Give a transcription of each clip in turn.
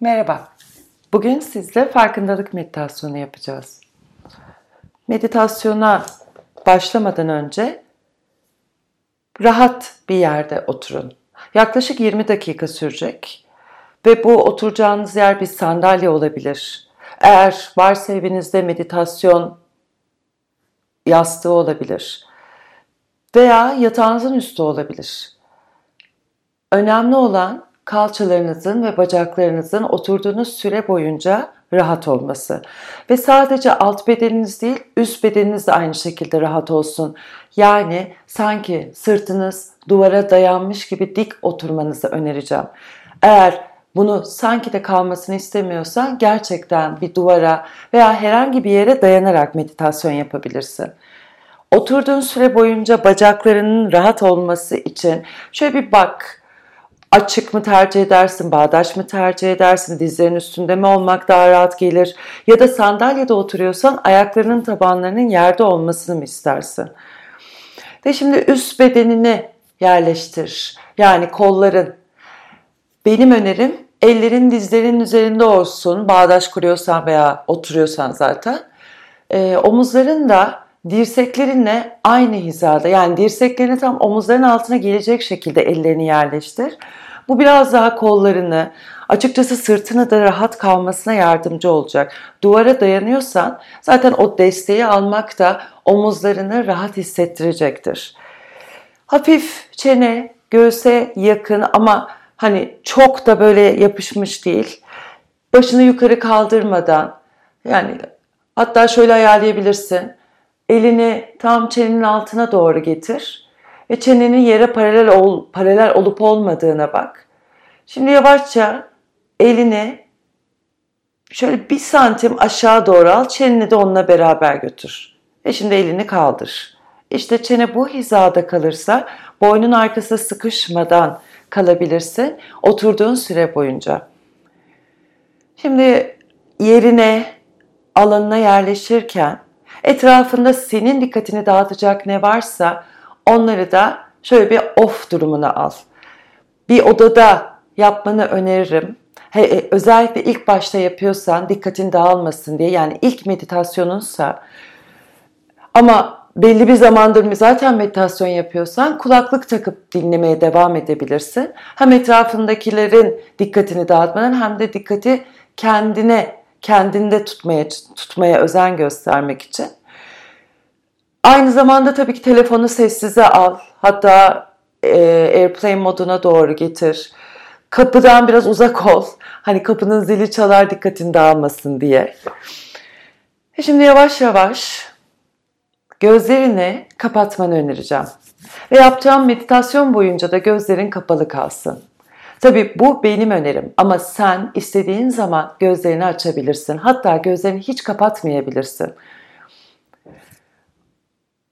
Merhaba. Bugün sizle farkındalık meditasyonu yapacağız. Meditasyona başlamadan önce rahat bir yerde oturun. Yaklaşık 20 dakika sürecek ve bu oturacağınız yer bir sandalye olabilir. Eğer varsa evinizde meditasyon yastığı olabilir veya yatağınızın üstü olabilir. Önemli olan kalçalarınızın ve bacaklarınızın oturduğunuz süre boyunca rahat olması. Ve sadece alt bedeniniz değil, üst bedeniniz de aynı şekilde rahat olsun. Yani sanki sırtınız duvara dayanmış gibi dik oturmanızı önereceğim. Eğer bunu sanki de kalmasını istemiyorsan gerçekten bir duvara veya herhangi bir yere dayanarak meditasyon yapabilirsin. Oturduğun süre boyunca bacaklarının rahat olması için şöyle bir bak Açık mı tercih edersin, bağdaş mı tercih edersin, dizlerin üstünde mi olmak daha rahat gelir ya da sandalyede oturuyorsan ayaklarının tabanlarının yerde olmasını mı istersin? Ve şimdi üst bedenini yerleştir. Yani kolların. Benim önerim ellerin dizlerin üzerinde olsun. Bağdaş kuruyorsan veya oturuyorsan zaten. E, omuzların da dirseklerinle aynı hizada yani dirseklerini tam omuzların altına gelecek şekilde ellerini yerleştir. Bu biraz daha kollarını, açıkçası sırtını da rahat kalmasına yardımcı olacak. Duvara dayanıyorsan zaten o desteği almak da omuzlarını rahat hissettirecektir. Hafif çene göğse yakın ama hani çok da böyle yapışmış değil. Başını yukarı kaldırmadan yani hatta şöyle ayarlayabilirsin. Elini tam çenenin altına doğru getir ve çenenin yere paralel ol, paralel olup olmadığına bak. Şimdi yavaşça elini şöyle bir santim aşağı doğru al, çeneni de onunla beraber götür. Ve şimdi elini kaldır. İşte çene bu hizada kalırsa boynun arkası sıkışmadan kalabilirsin oturduğun süre boyunca. Şimdi yerine, alanına yerleşirken Etrafında senin dikkatini dağıtacak ne varsa onları da şöyle bir off durumuna al. Bir odada yapmanı öneririm. He, e, özellikle ilk başta yapıyorsan dikkatin dağılmasın diye yani ilk meditasyonunsa ama belli bir zamandır zaten meditasyon yapıyorsan kulaklık takıp dinlemeye devam edebilirsin. Hem etrafındakilerin dikkatini dağıtmadan hem de dikkati kendine kendinde tutmaya tutmaya özen göstermek için. Aynı zamanda tabii ki telefonu sessize al. Hatta e, airplane moduna doğru getir. Kapıdan biraz uzak ol. Hani kapının zili çalar dikkatin dağılmasın diye. E şimdi yavaş yavaş gözlerini kapatmanı önereceğim. Ve yapacağım meditasyon boyunca da gözlerin kapalı kalsın. Tabii bu benim önerim ama sen istediğin zaman gözlerini açabilirsin. Hatta gözlerini hiç kapatmayabilirsin.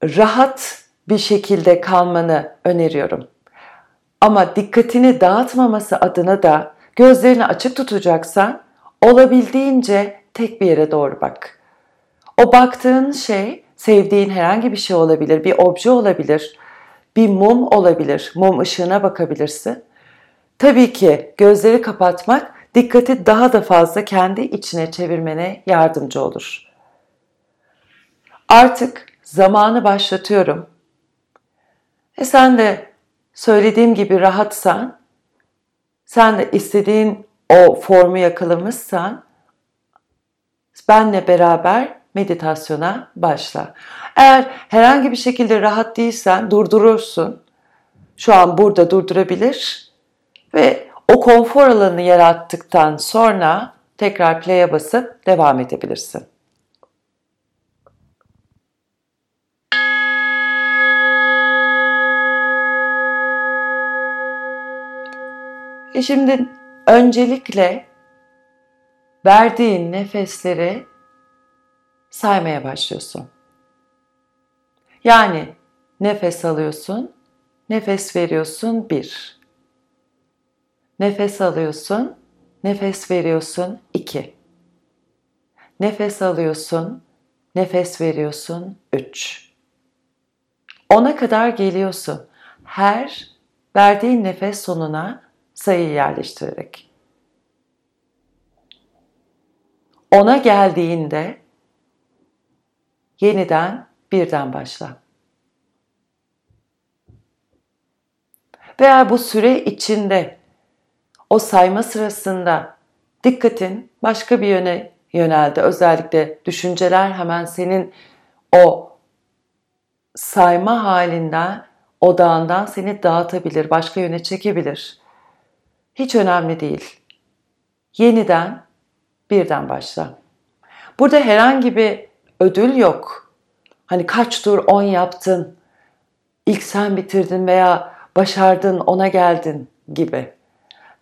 Rahat bir şekilde kalmanı öneriyorum. Ama dikkatini dağıtmaması adına da gözlerini açık tutacaksan olabildiğince tek bir yere doğru bak. O baktığın şey sevdiğin herhangi bir şey olabilir, bir obje olabilir, bir mum olabilir. Mum ışığına bakabilirsin Tabii ki gözleri kapatmak dikkati daha da fazla kendi içine çevirmene yardımcı olur. Artık zamanı başlatıyorum. E sen de söylediğim gibi rahatsan, sen de istediğin o formu yakalamışsan, benle beraber meditasyona başla. Eğer herhangi bir şekilde rahat değilsen durdurursun. Şu an burada durdurabilir ve o konfor alanını yarattıktan sonra tekrar play'e basıp devam edebilirsin. E şimdi öncelikle verdiğin nefesleri saymaya başlıyorsun. Yani nefes alıyorsun, nefes veriyorsun bir. Nefes alıyorsun, nefes veriyorsun 2. Nefes alıyorsun, nefes veriyorsun 3. Ona kadar geliyorsun. Her verdiğin nefes sonuna sayı yerleştirerek. ona geldiğinde yeniden birden başla. Veya bu süre içinde o sayma sırasında dikkatin başka bir yöne yöneldi. Özellikle düşünceler hemen senin o sayma halinden, odağından seni dağıtabilir, başka yöne çekebilir. Hiç önemli değil. Yeniden birden başla. Burada herhangi bir ödül yok. Hani kaç tur on yaptın, ilk sen bitirdin veya başardın ona geldin gibi.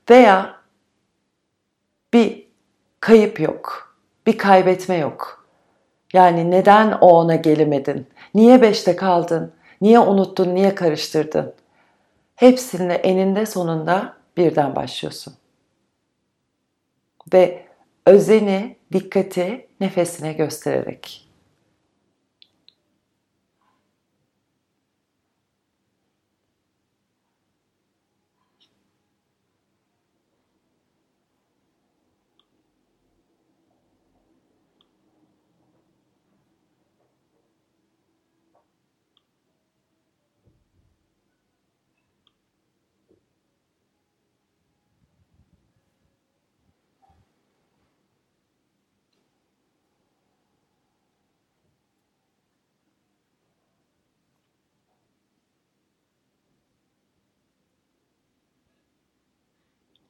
Veya bir kayıp yok, bir kaybetme yok. Yani neden o ona gelemedin? Niye beşte kaldın? Niye unuttun? Niye karıştırdın? Hepsinde eninde sonunda birden başlıyorsun. Ve özeni, dikkati nefesine göstererek.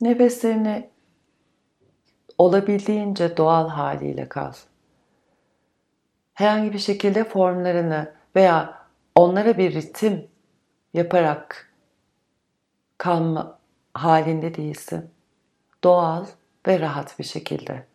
Nefeslerini olabildiğince doğal haliyle kal. Herhangi bir şekilde formlarını veya onlara bir ritim yaparak kalma halinde değilsin. Doğal ve rahat bir şekilde.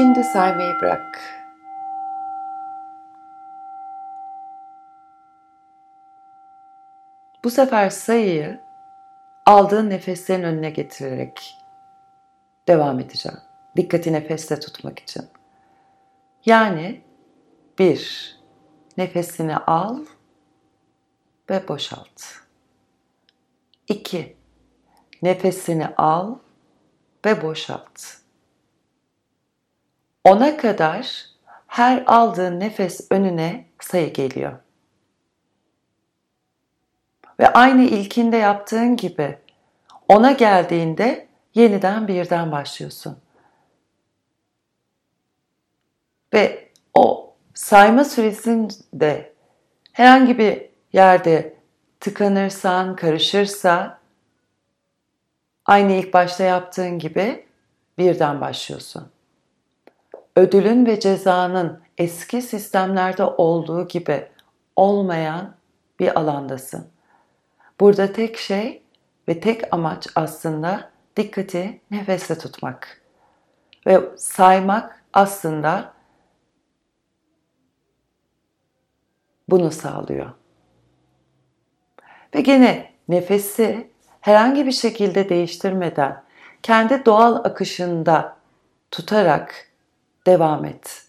Şimdi saymayı bırak. Bu sefer sayıyı aldığın nefeslerin önüne getirerek devam edeceğim. Dikkati nefeste tutmak için. Yani bir, nefesini al ve boşalt. İki, nefesini al ve boşalt. Ona kadar her aldığın nefes önüne sayı geliyor. Ve aynı ilkinde yaptığın gibi ona geldiğinde yeniden birden başlıyorsun. Ve o sayma süresinde herhangi bir yerde tıkanırsan, karışırsa aynı ilk başta yaptığın gibi birden başlıyorsun ödülün ve cezanın eski sistemlerde olduğu gibi olmayan bir alandasın. Burada tek şey ve tek amaç aslında dikkati nefeste tutmak. Ve saymak aslında bunu sağlıyor. Ve gene nefesi herhangi bir şekilde değiştirmeden kendi doğal akışında tutarak devam et.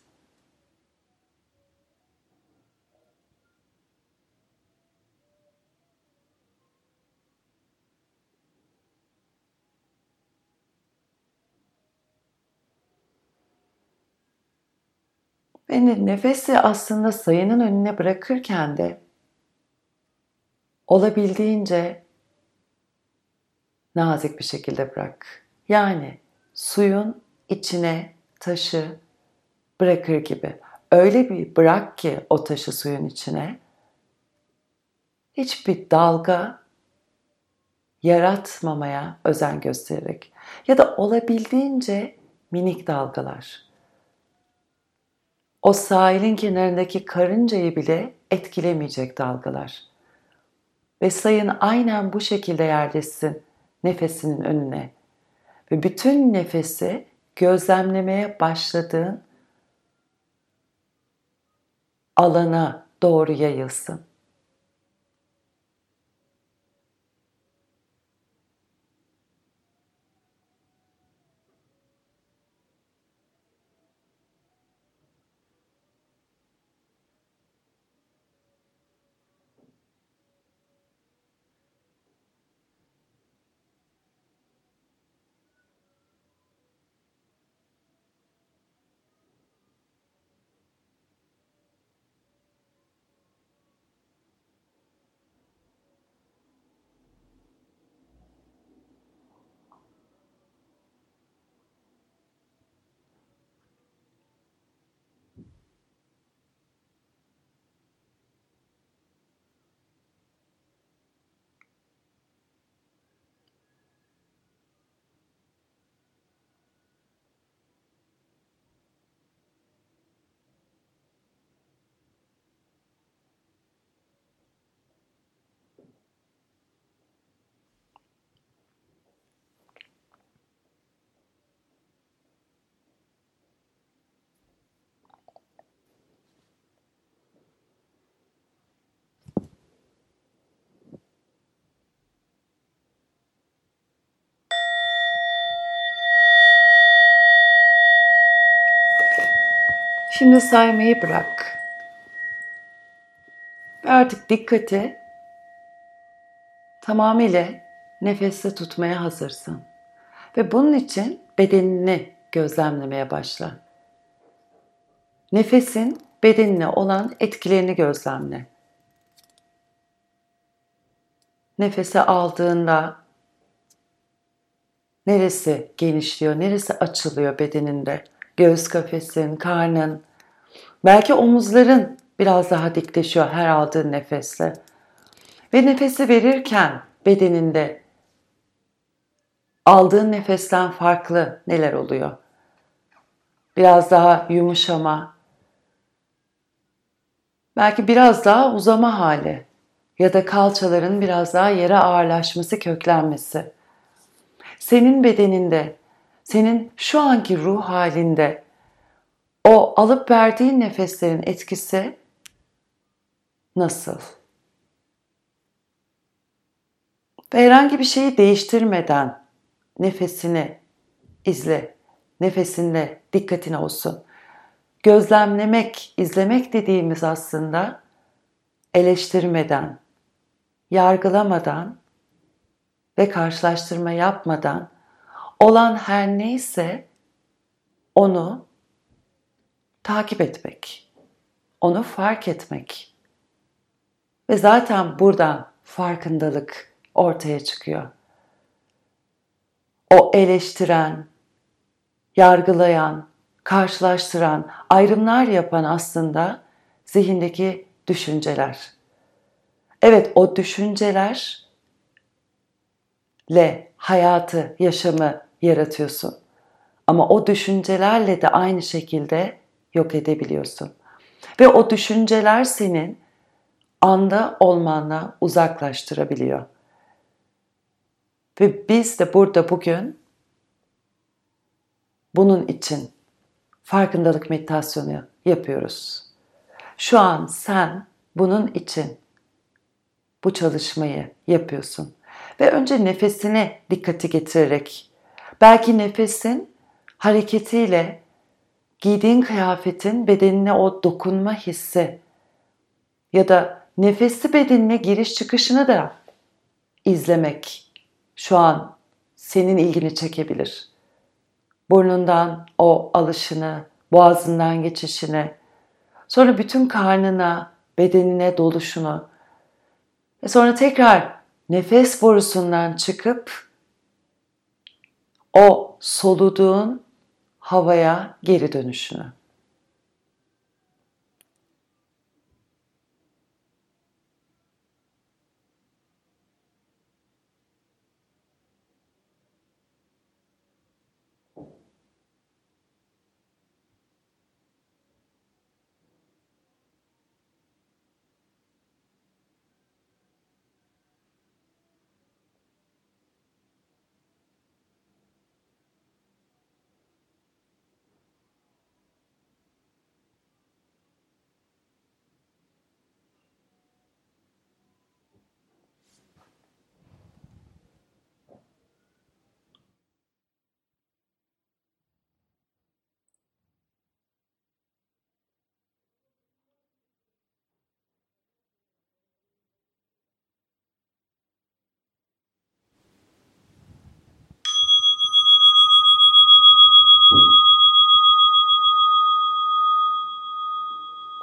Ve nefesi aslında sayının önüne bırakırken de olabildiğince nazik bir şekilde bırak. Yani suyun içine taşı bırakır gibi. Öyle bir bırak ki o taşı suyun içine hiçbir dalga yaratmamaya özen göstererek ya da olabildiğince minik dalgalar. O sahilin kenarındaki karıncayı bile etkilemeyecek dalgalar. Ve sayın aynen bu şekilde yerleşsin nefesinin önüne. Ve bütün nefesi gözlemlemeye başladığın alana doğru yayılsın. Şimdi saymayı bırak. Ve artık dikkati tamamıyla nefeste tutmaya hazırsın. Ve bunun için bedenini gözlemlemeye başla. Nefesin bedenine olan etkilerini gözlemle. Nefese aldığında neresi genişliyor, neresi açılıyor bedeninde? Göğüs kafesin, karnın, belki omuzların biraz daha dikleşiyor her aldığın nefesle. Ve nefesi verirken bedeninde aldığın nefesten farklı neler oluyor? Biraz daha yumuşama, belki biraz daha uzama hali ya da kalçaların biraz daha yere ağırlaşması, köklenmesi. Senin bedeninde, senin şu anki ruh halinde o alıp verdiğin nefeslerin etkisi nasıl? Ve herhangi bir şeyi değiştirmeden nefesini izle. Nefesinle dikkatine olsun. Gözlemlemek, izlemek dediğimiz aslında eleştirmeden, yargılamadan ve karşılaştırma yapmadan olan her neyse onu takip etmek, onu fark etmek. Ve zaten buradan farkındalık ortaya çıkıyor. O eleştiren, yargılayan, karşılaştıran, ayrımlar yapan aslında zihindeki düşünceler. Evet o düşüncelerle hayatı, yaşamı yaratıyorsun. Ama o düşüncelerle de aynı şekilde yok edebiliyorsun. Ve o düşünceler senin anda olmanla uzaklaştırabiliyor. Ve biz de burada bugün bunun için farkındalık meditasyonu yapıyoruz. Şu an sen bunun için bu çalışmayı yapıyorsun. Ve önce nefesine dikkati getirerek belki nefesin hareketiyle giydiğin kıyafetin bedenine o dokunma hissi ya da nefesli bedenine giriş çıkışını da izlemek şu an senin ilgini çekebilir. Burnundan o alışını, boğazından geçişini, Sonra bütün karnına, bedenine doluşunu. Ve sonra tekrar nefes borusundan çıkıp o soluduğun havaya geri dönüşünü.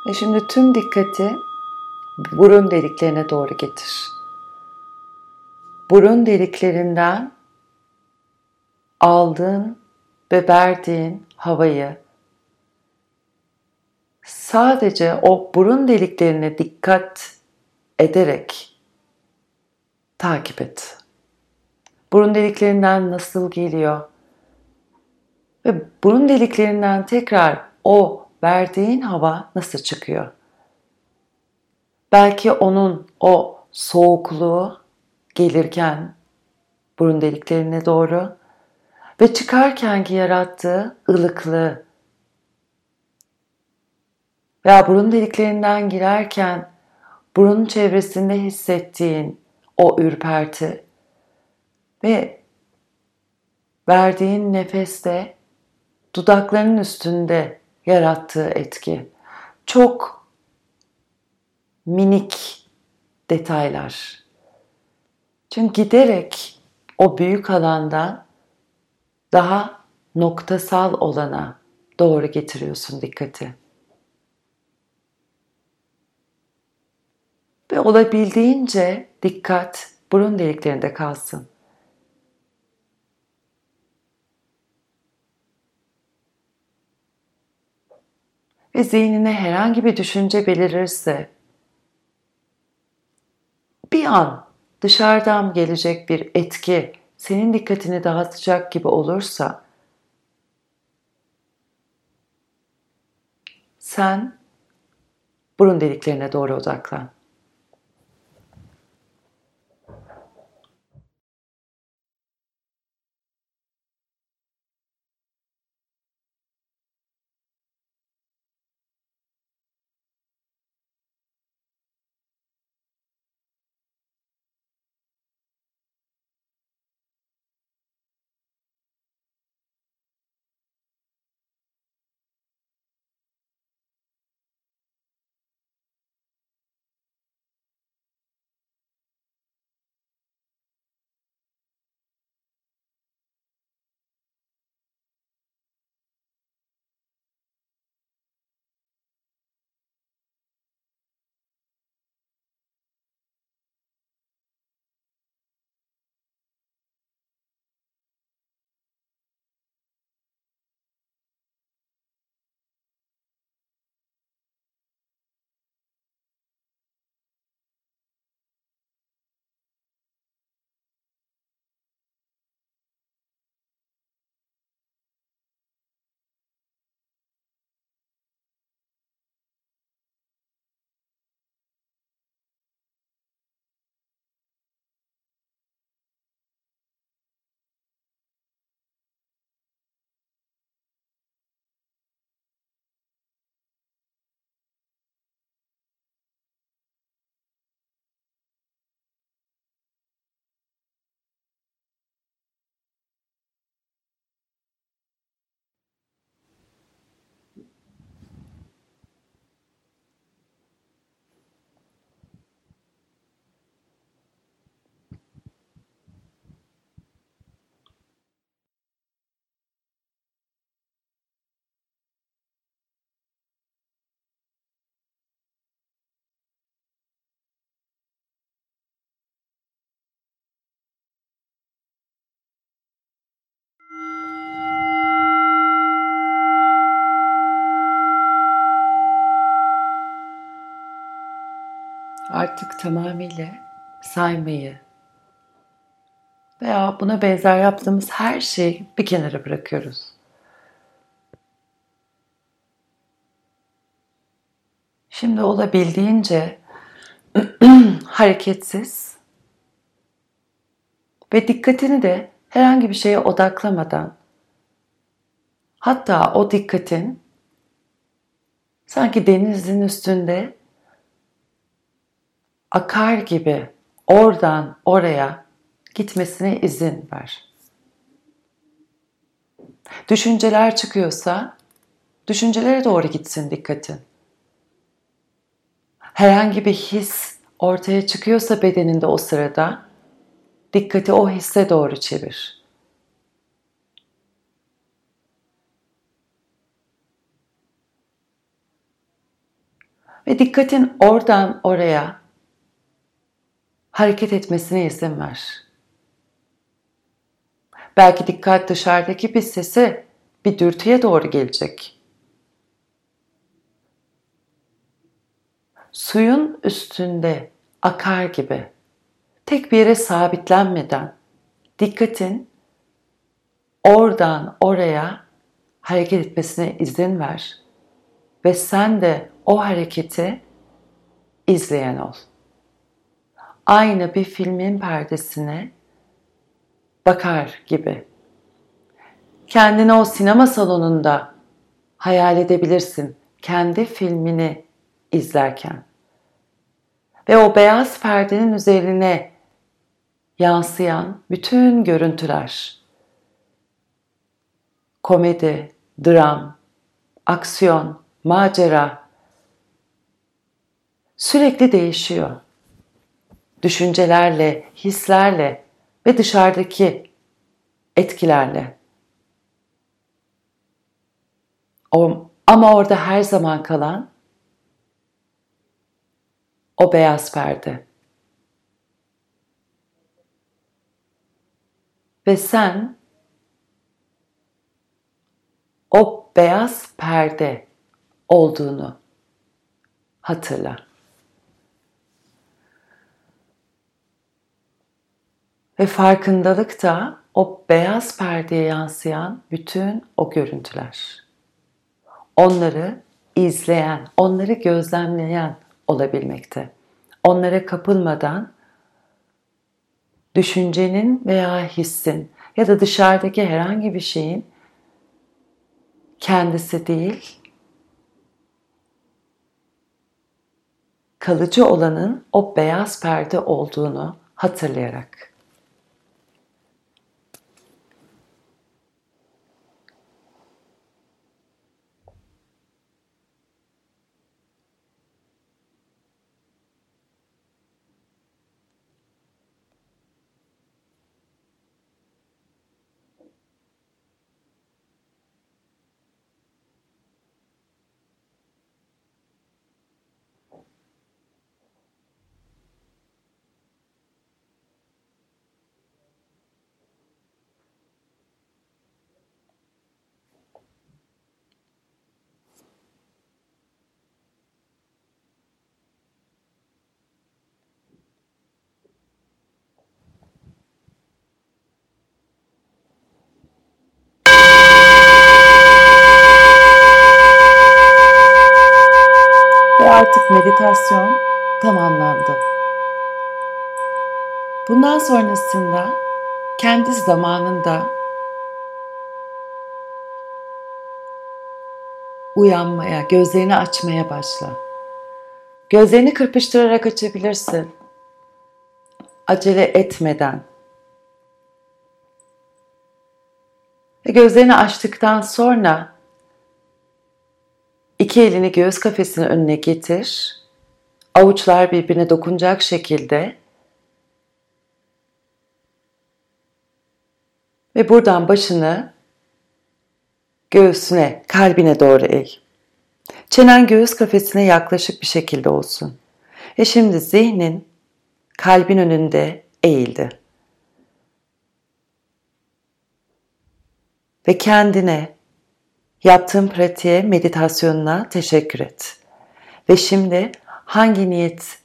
Ve şimdi tüm dikkati burun deliklerine doğru getir. Burun deliklerinden aldığın ve verdiğin havayı sadece o burun deliklerine dikkat ederek takip et. Burun deliklerinden nasıl geliyor? Ve burun deliklerinden tekrar o verdiğin hava nasıl çıkıyor? Belki onun o soğukluğu gelirken burun deliklerine doğru ve çıkarkenki yarattığı ılıklığı veya burun deliklerinden girerken burun çevresinde hissettiğin o ürperti ve verdiğin nefeste dudaklarının üstünde yarattığı etki. Çok minik detaylar. Çünkü giderek o büyük alandan daha noktasal olana doğru getiriyorsun dikkati. Ve olabildiğince dikkat burun deliklerinde kalsın. Ve zihnine herhangi bir düşünce belirirse bir an dışarıdan gelecek bir etki senin dikkatini dağıtacak gibi olursa sen burun deliklerine doğru odaklan. Artık tamamıyla saymayı veya buna benzer yaptığımız her şeyi bir kenara bırakıyoruz. Şimdi olabildiğince hareketsiz ve dikkatini de herhangi bir şeye odaklamadan hatta o dikkatin sanki denizin üstünde akar gibi oradan oraya gitmesine izin ver. Düşünceler çıkıyorsa düşüncelere doğru gitsin dikkatin. Herhangi bir his ortaya çıkıyorsa bedeninde o sırada dikkati o hisse doğru çevir. Ve dikkatin oradan oraya hareket etmesine izin ver. Belki dikkat dışarıdaki bir sese, bir dürtüye doğru gelecek. Suyun üstünde akar gibi tek bir yere sabitlenmeden dikkatin oradan oraya hareket etmesine izin ver ve sen de o hareketi izleyen ol. Aynı bir filmin perdesine bakar gibi. Kendini o sinema salonunda hayal edebilirsin kendi filmini izlerken. Ve o beyaz perdenin üzerine yansıyan bütün görüntüler. Komedi, dram, aksiyon, macera sürekli değişiyor. Düşüncelerle, hislerle ve dışarıdaki etkilerle. O, ama orada her zaman kalan o beyaz perde. Ve sen o beyaz perde olduğunu hatırla. Ve farkındalık da o beyaz perdeye yansıyan bütün o görüntüler. Onları izleyen, onları gözlemleyen olabilmekte. Onlara kapılmadan düşüncenin veya hissin ya da dışarıdaki herhangi bir şeyin kendisi değil, kalıcı olanın o beyaz perde olduğunu hatırlayarak. artık meditasyon tamamlandı. Bundan sonrasında kendi zamanında uyanmaya, gözlerini açmaya başla. Gözlerini kırpıştırarak açabilirsin. Acele etmeden. Ve gözlerini açtıktan sonra İki elini göğüs kafesinin önüne getir. Avuçlar birbirine dokunacak şekilde ve buradan başını göğsüne, kalbine doğru eğ. Çenen göğüs kafesine yaklaşık bir şekilde olsun. Ve şimdi zihnin kalbin önünde eğildi. Ve kendine Yaptığın pratiğe, meditasyonuna teşekkür et. Ve şimdi hangi niyet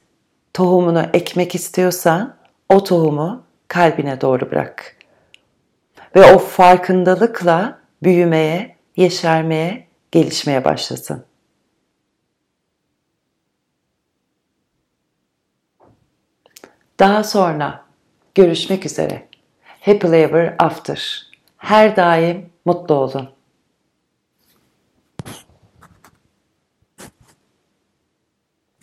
tohumunu ekmek istiyorsan o tohumu kalbine doğru bırak. Ve o farkındalıkla büyümeye, yeşermeye, gelişmeye başlasın. Daha sonra görüşmek üzere. Happy Ever After. Her daim mutlu olun.